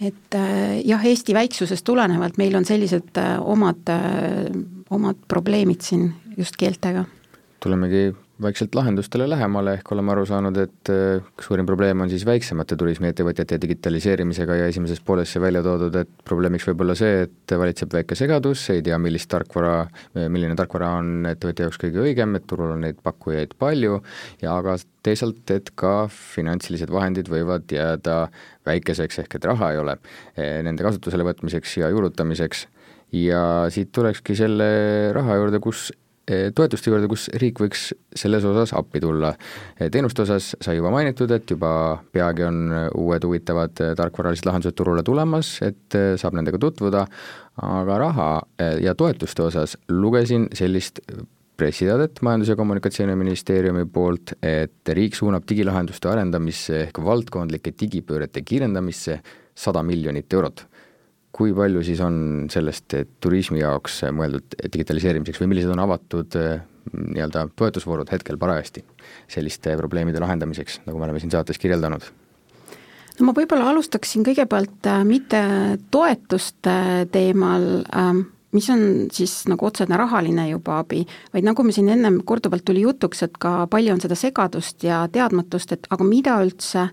et äh, jah, Eesti väiksusest tulenevalt meil on sellised äh, omad, äh, omad probleemid siin just keeltega. tulemegi vaikselt lahendustele lähemale, ehk oleme aru saanud, et suurim probleem on siis väiksemate turismiettevõtjate digitaliseerimisega ja esimeses pooles sai välja toodud, et probleemiks võib olla see, et valitseb väike segadus, ei tea, millist tarkvara, milline tarkvara on ettevõtja jaoks kõige õigem, et turul on neid pakkujaid palju ja aga teisalt, et ka finantsilised vahendid võivad jääda väikeseks, ehk et raha ei ole eh, nende kasutusele võtmiseks ja juurutamiseks. Ja siit tulekski selle raha juurde, kus eh, toetuste juurde, kus riik võiks selles osas appi tulla. Eh, teenuste osas sai juba mainitud, et juba peagi on uued huvitavad tarkvaralised lahendused turule tulemas, et saab nendega tutvuda, aga raha ja toetuste osas lugesin sellist pressiteadet Majandus- ja Kommunikatsiooniministeeriumi poolt, et riik suunab digilahenduste arendamisse ehk valdkondlike digipöörete kiirendamisse sada miljonit eurot. Kui palju siis on sellest turismi jaoks mõeldud digitaliseerimiseks või millised on avatud nii-öelda toetusvoorud hetkel parajasti selliste probleemide lahendamiseks, nagu me oleme siin saates kirjeldanud? no ma võib-olla alustaksin kõigepealt äh, mitte toetuste teemal mis on siis nagu otsene rahaline juba abi, vaid nagu me siin ennem korduvalt tuli jutuks, et ka palju on seda segadust ja teadmatust, et aga mida üldse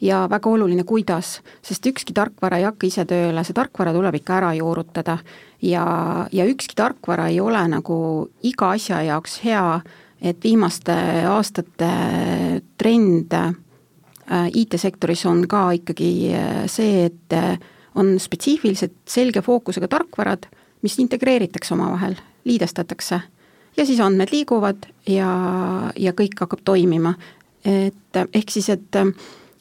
ja väga oluline, kuidas, sest ükski tarkvara ei hakka ise tööle, see tarkvara tuleb ikka ära juurutada. ja, ja ükski tarkvara ei ole nagu iga asja jaoks hea, et viimaste aastate trend äh, IT-sektoris on ka ikkagi äh, see, et äh, on spetsiifilised selge fookusega tarkvarad, mis integreeritakse omavahel, liidestatakse ja siis andmed liiguvad ja, ja kõik hakkab toimima. et ehk siis, et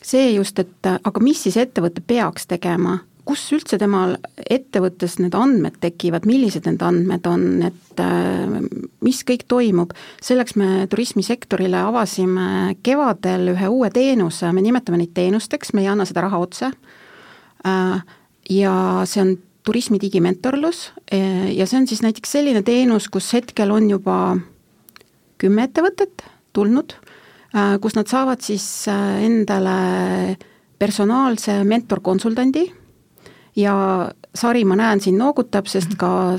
see just, et aga mis siis ettevõte peaks tegema, kus üldse temal ettevõttes need andmed tekivad, millised need andmed on, et äh, mis kõik toimub, selleks me turismisektorile avasime kevadel ühe uue teenuse, me nimetame neid teenusteks, me ei anna seda raha otse, äh, ja see on turismi digimentorlus. Äh, ja see on siis näiteks selline teenus, kus hetkel on juba kümme ettevõtet tulnud kus nad saavad siis äh, endale personaalse mentorkonsultandi. Ja Sari, ma näen, siin noogutab, sest ka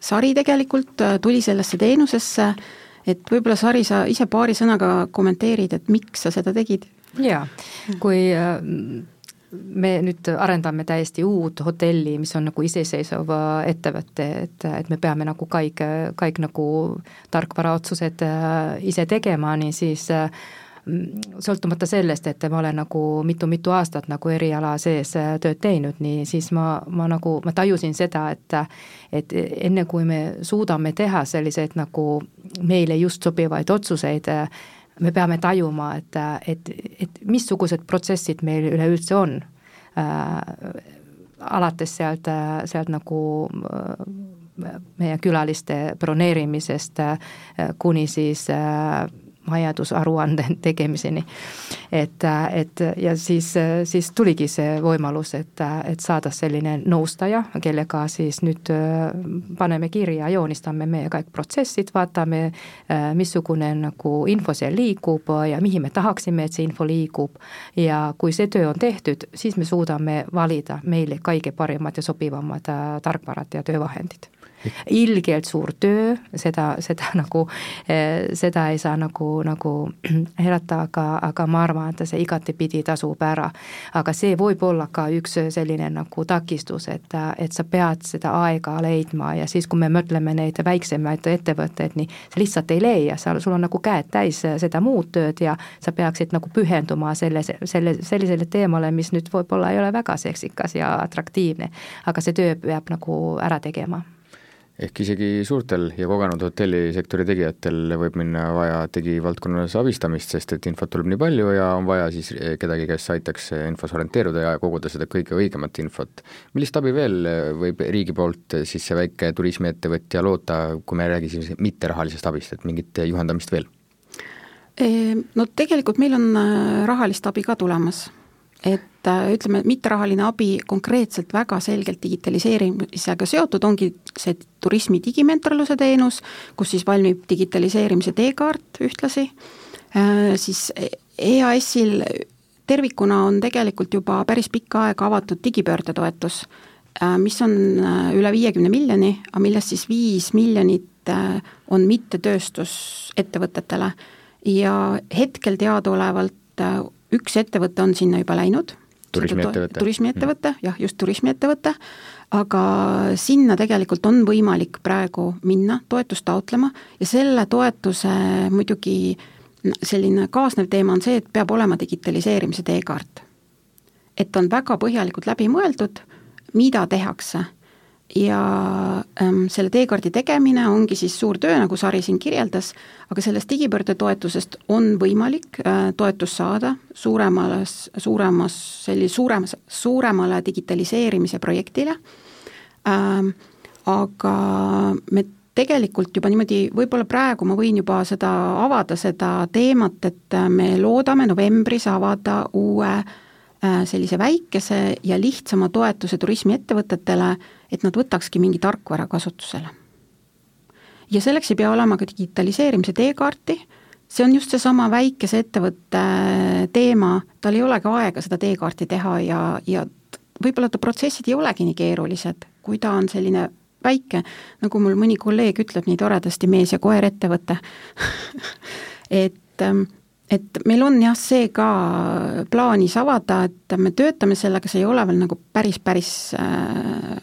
Sari tegelikult äh, tuli sellesse teenusesse, et võib-olla Sari, sa ise paari sõnaga kommenteerid, et miks sa seda tegid? jaa, kui me nüüd arendame täiesti uut hotelli, mis on nagu iseseisev ettevõte, et, et me peame nagu kõik, kõik nagu tarkvaraotsused äh, ise tegema, nii siis äh, sõltumata sellest, et ma olen nagu mitu-mitu aastat nagu eriala sees äh, tööd teinud, nii siis ma, ma nagu, ma tajusin seda, et et enne, kui me suudame teha selliseid nagu meile just sobivaid otsuseid, me peame tajuma, et, et, et missugused protsessid meil üleüldse on äh,. alates sealt, sealt nagu äh, meie külaliste broneerimisest äh, kuni siis äh, majandusaruande tegemiseni. et, et ja siis, siis tuligi see võimalus, et, et saada selline nõustaja, kellega siis nüüd äh, paneme kirja, joonistame meie kõik protsessid, vaatame, äh, missugune nagu info seal liigub ja mihin me tahaksime, et see info liigub. ja kui see töö on tehtud, siis me suudame valida meile kõige parimad ja sobivamad äh, tarkvarad ja töövahendid ilgelt suur töö, seda, seda nagu, eh, seda ei saa nagu, nagu [clears throat] eirata, aga, aga ma arvan, et see igatepidi tasub ära. aga see võib olla ka üks selline nagu takistus, et, et sa pead seda aega leidma ja siis, kui me mõtleme neid väiksemaid ettevõtteid, nii sa lihtsalt ei leia, sa, sul on nagu käed täis seda muud tööd ja sa peaksid nagu pühenduma selle, selle, sellisele teemale, mis nüüd võib-olla ei ole väga seksikas ja atraktiivne. aga see töö peab nagu ära tegema ehk isegi suurtel ja kogenud hotellisektori tegijatel võib minna vaja digivaldkonnas abistamist, sest et infot tuleb nii palju ja on vaja siis kedagi, kes aitaks infos orienteeruda ja koguda seda kõige õigemat infot. millist abi veel võib riigi poolt siis see väike turismiettevõtja loota, kui me räägime mitterahalisest abist, et mingit juhendamist veel? No tegelikult meil on rahalist abi ka tulemas et äh, ütleme, mitterahaline abi konkreetselt väga selgelt digitaliseerimisega seotud ongi see turismi digimentorluse teenus, kus siis valmib digitaliseerimise teekaart ühtlasi, äh, siis EAS-il tervikuna on tegelikult juba päris pikka aega avatud digipöördetoetus, äh, mis on üle viiekümne miljoni, aga millest siis viis miljonit on mittetööstusettevõtetele. Ja hetkel teadaolevalt üks ettevõte on sinna juba läinud, turismiettevõte. turismiettevõte, jah, just turismiettevõte, aga sinna tegelikult on võimalik praegu minna toetust taotlema ja selle toetuse muidugi selline kaasnev teema on see, et peab olema digitaliseerimise teekaart. et on väga põhjalikult läbi mõeldud, mida tehakse ja ähm, selle teekaardi tegemine ongi siis suur töö, nagu Sari siin kirjeldas, aga sellest digipöördetoetusest on võimalik äh, toetust saada suuremales, suuremas, selli-, suuremas, suuremale digitaliseerimise projektile. Ähm,, aga me tegelikult juba niimoodi, võib-olla praegu ma võin juba seda avada, seda teemat, et me loodame novembris avada uue äh, sellise väikese ja lihtsama toetuse turismiettevõtetele, et nad võtakski mingi tarkvara kasutusele. ja selleks ei pea olema ka digitaliseerimise teekaarti, see on just seesama väikese ettevõtte teema, tal ei olegi aega seda teekaarti teha ja, ja võib-olla ta protsessid ei olegi nii keerulised, kui ta on selline väike, nagu mul mõni kolleeg ütleb nii toredasti, mees ja koer ettevõte. [laughs] Et, ähm, et meil on jah, see ka plaanis avada, et me töötame sellega, see ei ole veel nagu päris, päris äh,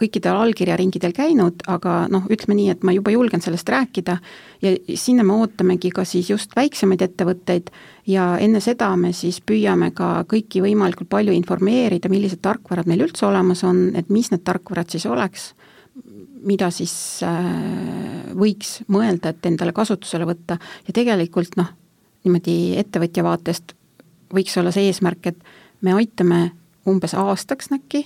kõikidel allkirjaringidel käinud, aga noh, ütleme nii, et ma juba julgen sellest rääkida ja sinna me ootamegi ka siis just väiksemaid ettevõtteid ja enne seda me siis püüame ka kõiki võimalikult palju informeerida, millised tarkvarad meil üldse olemas on, et mis need tarkvarad siis oleks mida siis äh, võiks mõelda, et endale kasutusele võtta. Ja tegelikult noh, niimoodi ettevõtja vaatest võiks olla see eesmärk, et me aitame umbes aastaks äkki,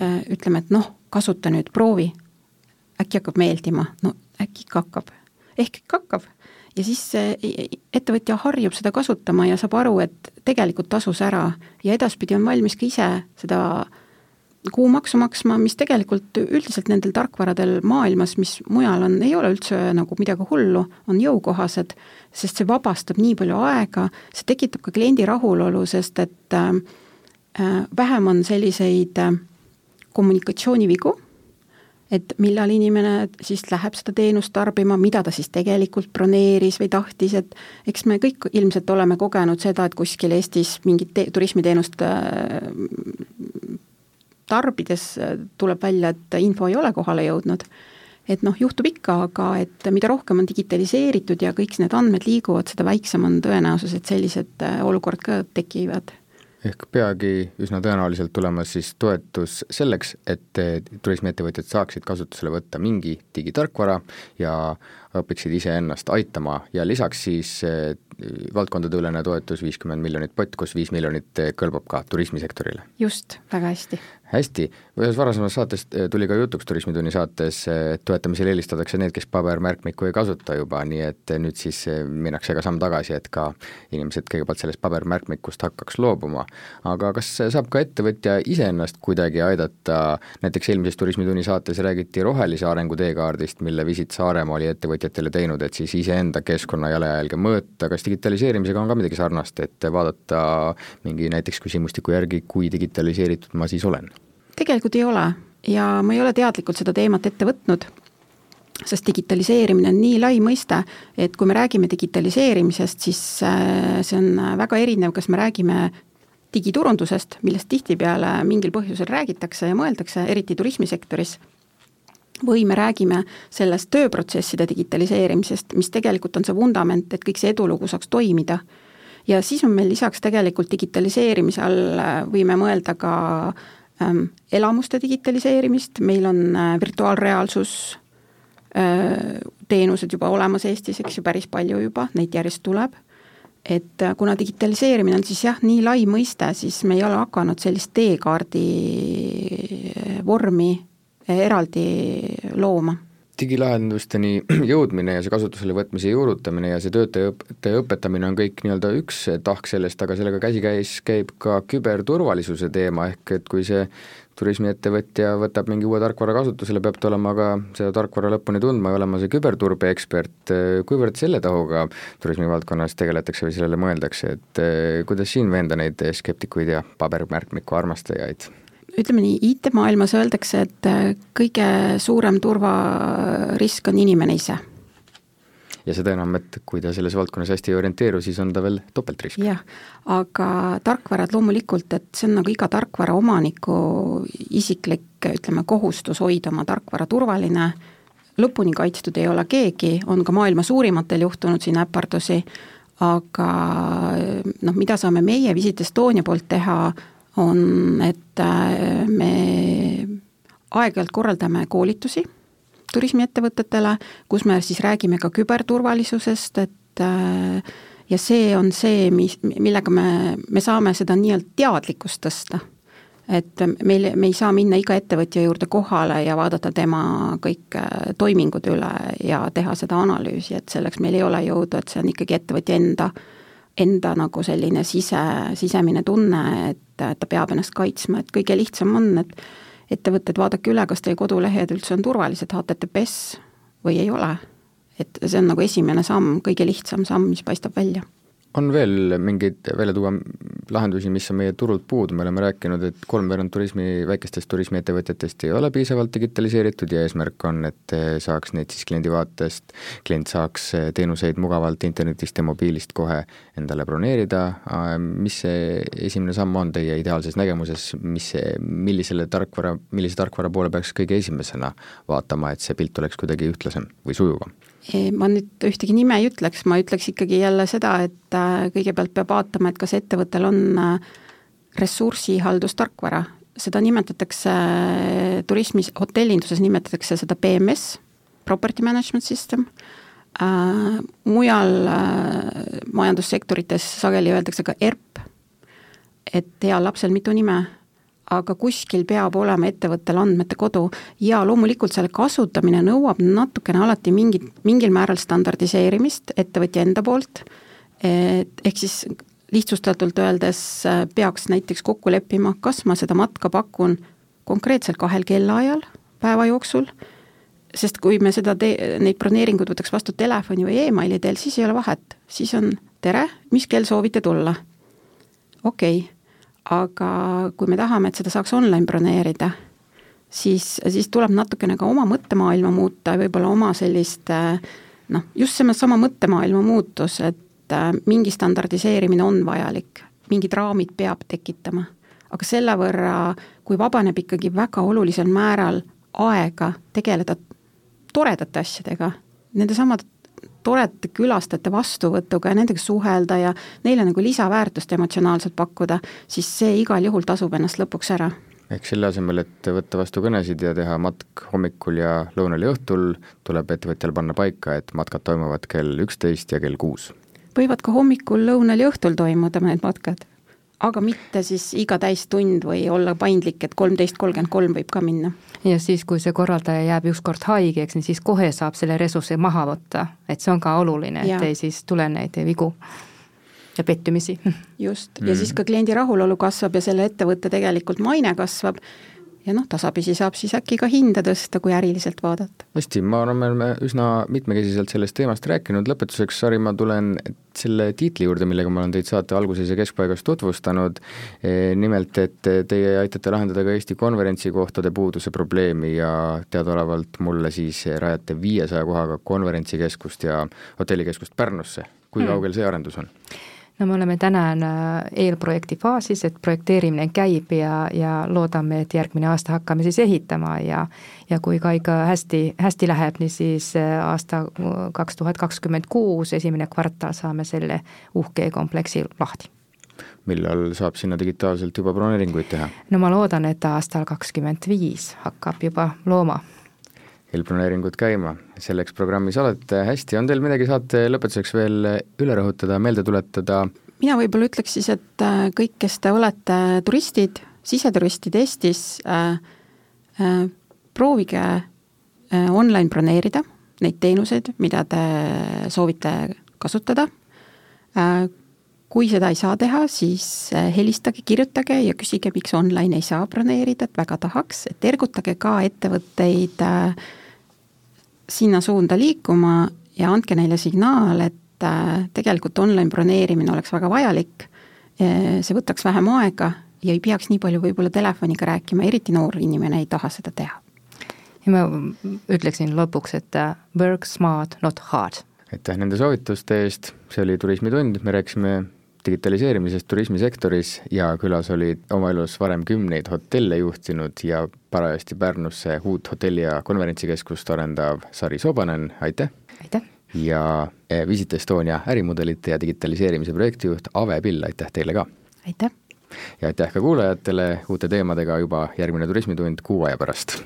äh, ütleme, et noh, kasuta nüüd, proovi, äkki hakkab meeldima, no äkki ikka hakkab, ehk ikka hakkab. ja siis see ettevõtja harjub seda kasutama ja saab aru, et tegelikult tasus ära. Ja edaspidi on valmis ka ise seda äh, kuumaksu maksma, mis tegelikult üldiselt nendel tarkvaradel maailmas, mis mujal on, ei ole üldse nagu midagi hullu, on jõukohased, sest see vabastab nii palju aega, see tekitab ka kliendi rahulolu, sest et äh, vähem on selliseid äh, kommunikatsioonivigu, et millal inimene siis läheb seda teenust tarbima, mida ta siis tegelikult broneeris või tahtis, et eks me kõik ilmselt oleme kogenud seda, et kuskil Eestis mingit turismiteenust äh, tarbides äh, tuleb välja, et info ei ole kohale jõudnud. et noh, juhtub ikka, aga et mida rohkem on digitaliseeritud ja kõik need andmed liiguvad, seda väiksem on tõenäosus, et sellised äh, olukorrad ka tekivad ehk peagi üsna tõenäoliselt tulemas siis toetus selleks, et turismiettevõtjad saaksid kasutusele võtta mingi digitarkvara ja õpiksid iseennast aitama ja lisaks siis eh, valdkondadeülene toetus viiskümmend miljonit pott, kus viis miljonit kõlbab ka turismisektorile. just, väga hästi hästi, ühes varasemas saates eh, tuli ka jutuks Turismitunni saates, et eh, toetamisel eelistatakse need, kes pabermärkmikku ei kasuta juba, nii et eh, nüüd siis minnakse ka samm tagasi, et ka inimesed kõigepealt sellest pabermärkmikust hakkaks loobuma. aga kas saab ka ettevõtja iseennast kuidagi aidata, näiteks eelmises Turismitunni saates räägiti rohelise arengu teekaardist, mille Visit Saaremaa oli ettevõtjatele teinud, et siis iseenda keskkonna jalajälge mõõta, kas digitaliseerimisega on ka midagi sarnast, et vaadata mingi näiteks küsimustiku järgi, kui digitaliseeritud ma siis olen? Tegelikult ei ole ja ma ei ole teadlikult seda teemat ette võtnud, sest digitaliseerimine on nii lai mõiste, et kui me räägime digitaliseerimisest, siis äh, see on väga erinev, kas me räägime digiturundusest, millest tihtipeale mingil põhjusel räägitakse ja mõeldakse, eriti turismisektoris, või me räägime sellest tööprotsesside digitaliseerimisest, mis tegelikult on see vundament, et kõik see edulugu saaks toimida. ja siis on meil lisaks tegelikult digitaliseerimise all, äh, võime mõelda ka äh, elamuste digitaliseerimist, meil on äh, virtuaalreaalsus äh, teenused juba olemas Eestis, eks ju, päris palju juba, neid järjest tuleb. et äh, kuna digitaliseerimine on siis jah, nii lai mõiste, siis me ei ole hakanud sellist teekaardi vormi eraldi looma digilahendusteni [clears throat] jõudmine ja see kasutusele võtmise juurutamine ja see töötajate õpetamine on kõik nii-öelda üks tahk sellest, aga sellega käsikäis käib ka küberturvalisuse teema, ehk et kui see turismiettevõtja võtab mingi uue tarkvara kasutusele, peab ta olema ka seda tarkvara lõpuni tundma ja olema see küberturbe ekspert, kuivõrd selle tahuga turismivaldkonnas tegeletakse või sellele mõeldakse, et kuidas siin veenda neid skeptikuid ja pabermärkmiku armastajaid? Ütleme nii, IT-maailmas öeldakse, et äh, kõige suurem turvarisk on inimene ise. ja seda enam, et kui ta selles valdkonnas hästi ei orienteeru, siis on ta veel topeltrisk. jah, aga tarkvarad loomulikult, et see on nagu iga tarkvara omaniku isiklik, ütleme, kohustus hoida oma tarkvara turvaline, lõpuni kaitstud ei ole keegi, on ka maailma suurimatel juhtunud siin äpardusi, aga noh, mida saame meie Visit Estonia poolt teha, on, et äh, me aeg-ajalt korraldame koolitusi turismiettevõtetele, kus me siis räägime ka küberturvalisusest, et äh, ja see on see, mis, millega me, me saame seda nii-öelda teadlikkust tõsta. et meil, me ei saa minna iga ettevõtja juurde kohale ja vaadata tema kõik äh, toimingud üle ja teha seda analüüsi, et selleks meil ei ole jõudu, et see on ikkagi ettevõtja enda, enda nagu selline sise, sisemine tunne, et ta peab ennast kaitsma, et kõige lihtsam on, et ettevõtted, vaadake üle, kas teie kodulehed üldse on turvalised, HTTPS või ei ole. et see on nagu esimene samm, kõige lihtsam samm, mis paistab välja on veel mingeid välja tuua lahendusi, mis on meie turult puudu, me oleme rääkinud, et kolmveerand turismi, väikestest turismiettevõtjatest ei ole piisavalt digitaliseeritud ja eesmärk on, et saaks neid siis kliendi vaatest, klient saaks teenuseid mugavalt internetist ja mobiilist kohe endale broneerida, mis see esimene samm on teie ideaalses nägemuses, mis see, millisele tarkvara, millise tarkvara poole peaks kõige esimesena vaatama, et see pilt oleks kuidagi ühtlasem või sujuvam? Ma nüüd ühtegi nime ei ütleks, ma ütleks ikkagi jälle seda, et äh, kõigepealt peab vaatama, et kas ettevõttel on äh, ressursihaldustarkvara, seda nimetatakse äh, turismis, hotellinduses nimetatakse seda PMS, Property Management System. Äh,, mujal äh, majandussektorites sageli öeldakse ka ERP, et heal lapsel mitu nime aga kuskil peab olema ettevõttel andmete kodu. Ja loomulikult selle kasutamine nõuab natukene alati mingit, mingil määral standardiseerimist ettevõtja enda poolt, et ehk siis lihtsustatult öeldes äh, peaks näiteks kokku leppima, kas ma seda matka pakun konkreetselt kahel kellaajal päeva jooksul, sest kui me seda tee-, neid broneeringuid võtaks vastu telefoni või emaili teel, siis ei ole vahet, siis on tere, mis kell soovite tulla? okei. okay aga kui me tahame, et seda saaks online broneerida, siis, siis tuleb natukene ka oma mõttemaailma muuta ja võib-olla oma sellist noh, just seesama mõttemaailma muutus, et äh, mingi standardiseerimine on vajalik, mingid raamid peab tekitama. aga selle võrra, kui vabaneb ikkagi väga olulisel määral aega tegeleda toredate asjadega, nendesamade toredate külastajate vastuvõtuga ja nendega suhelda ja neile nagu lisaväärtust emotsionaalselt pakkuda, siis see igal juhul tasub ennast lõpuks ära ehk selle asemel, et võtta vastu kõnesid ja teha matk hommikul ja lõunal ja õhtul, tuleb ettevõtjal panna paika, et matkad toimuvad kell üksteist ja kell kuus. võivad ka hommikul, lõunal ja õhtul toimuda need matkad aga mitte siis iga täistund või olla paindlik, et kolmteist kolmkümmend kolm võib ka minna. ja siis, kui see korraldaja jääb ükskord haigeks, siis kohe saab selle ressursi maha võtta, et see on ka oluline, et ei siis tule neid vigu ja pettumisi. just, ja mm. siis ka kliendi rahulolu kasvab ja selle ettevõtte tegelikult maine kasvab ja noh, tasapisi saab siis äkki ka hinda tõsta, kui äriliselt vaadata. hästi, ma arvan, me oleme üsna mitmekesiselt sellest teemast rääkinud, lõpetuseks, Sari, ma tulen selle tiitli juurde, millega ma olen teid saate alguses ja keskpaigas tutvustanud, e, nimelt, et teie aitate lahendada ka Eesti konverentsikohtade puuduse probleemi ja teadaolevalt mulle siis rajate viiesaja kohaga konverentsikeskust ja hotellikeskust Pärnusse. kui hmm. kaugel see arendus on? No me oleme täna äh, eelprojekti faasis, et projekteerimine käib ja, ja loodame, et järgmine aasta hakkame siis ehitama ja ja kui ka ikka hästi, hästi läheb, nii siis äh, aasta kaks tuhat kakskümmend kuus, esimene kvartal saame selle uhke kompleksi lahti millal saab sinna digitaalselt juba broneeringuid teha? no ma loodan, et aastal kakskümmend viis hakkab juba looma eelbroneeringud käima, selleks programmis olete, hästi, on teil midagi saate lõpetuseks veel üle rõhutada, meelde tuletada? mina võib-olla ütleks siis, et äh, kõik, kes te olete turistid, siseturistid Eestis äh,, äh, proovige äh, online broneerida neid teenuseid, mida te soovite kasutada. Äh,, kui seda ei saa teha, siis helistage, kirjutage ja küsige, miks online ei saa broneerida, et väga tahaks, et ergutage ka ettevõtteid äh, sinna suunda liikuma ja andke neile signaal, et äh, tegelikult online broneerimine oleks väga vajalik, see võtaks vähem aega ja ei peaks nii palju võib-olla telefoniga rääkima, eriti noor inimene ei taha seda teha. ja ma ütleksin lõpuks, et äh, work smart, not hard. aitäh nende soovituste eest, see oli Turismitund, me rääkisime digitaliseerimisest turismisektoris ja külas olid oma elus varem kümneid hotelle juhtinud ja parajasti Pärnusse uut hotelli- ja konverentsikeskust arendav Sari Sobanen, aitäh! aitäh! ja eh, Visit Estonia ärimudelite ja digitaliseerimise projektijuht Ave Pill, aitäh teile ka! aitäh! ja aitäh ka kuulajatele uute teemadega juba järgmine Turismitund kuu aja pärast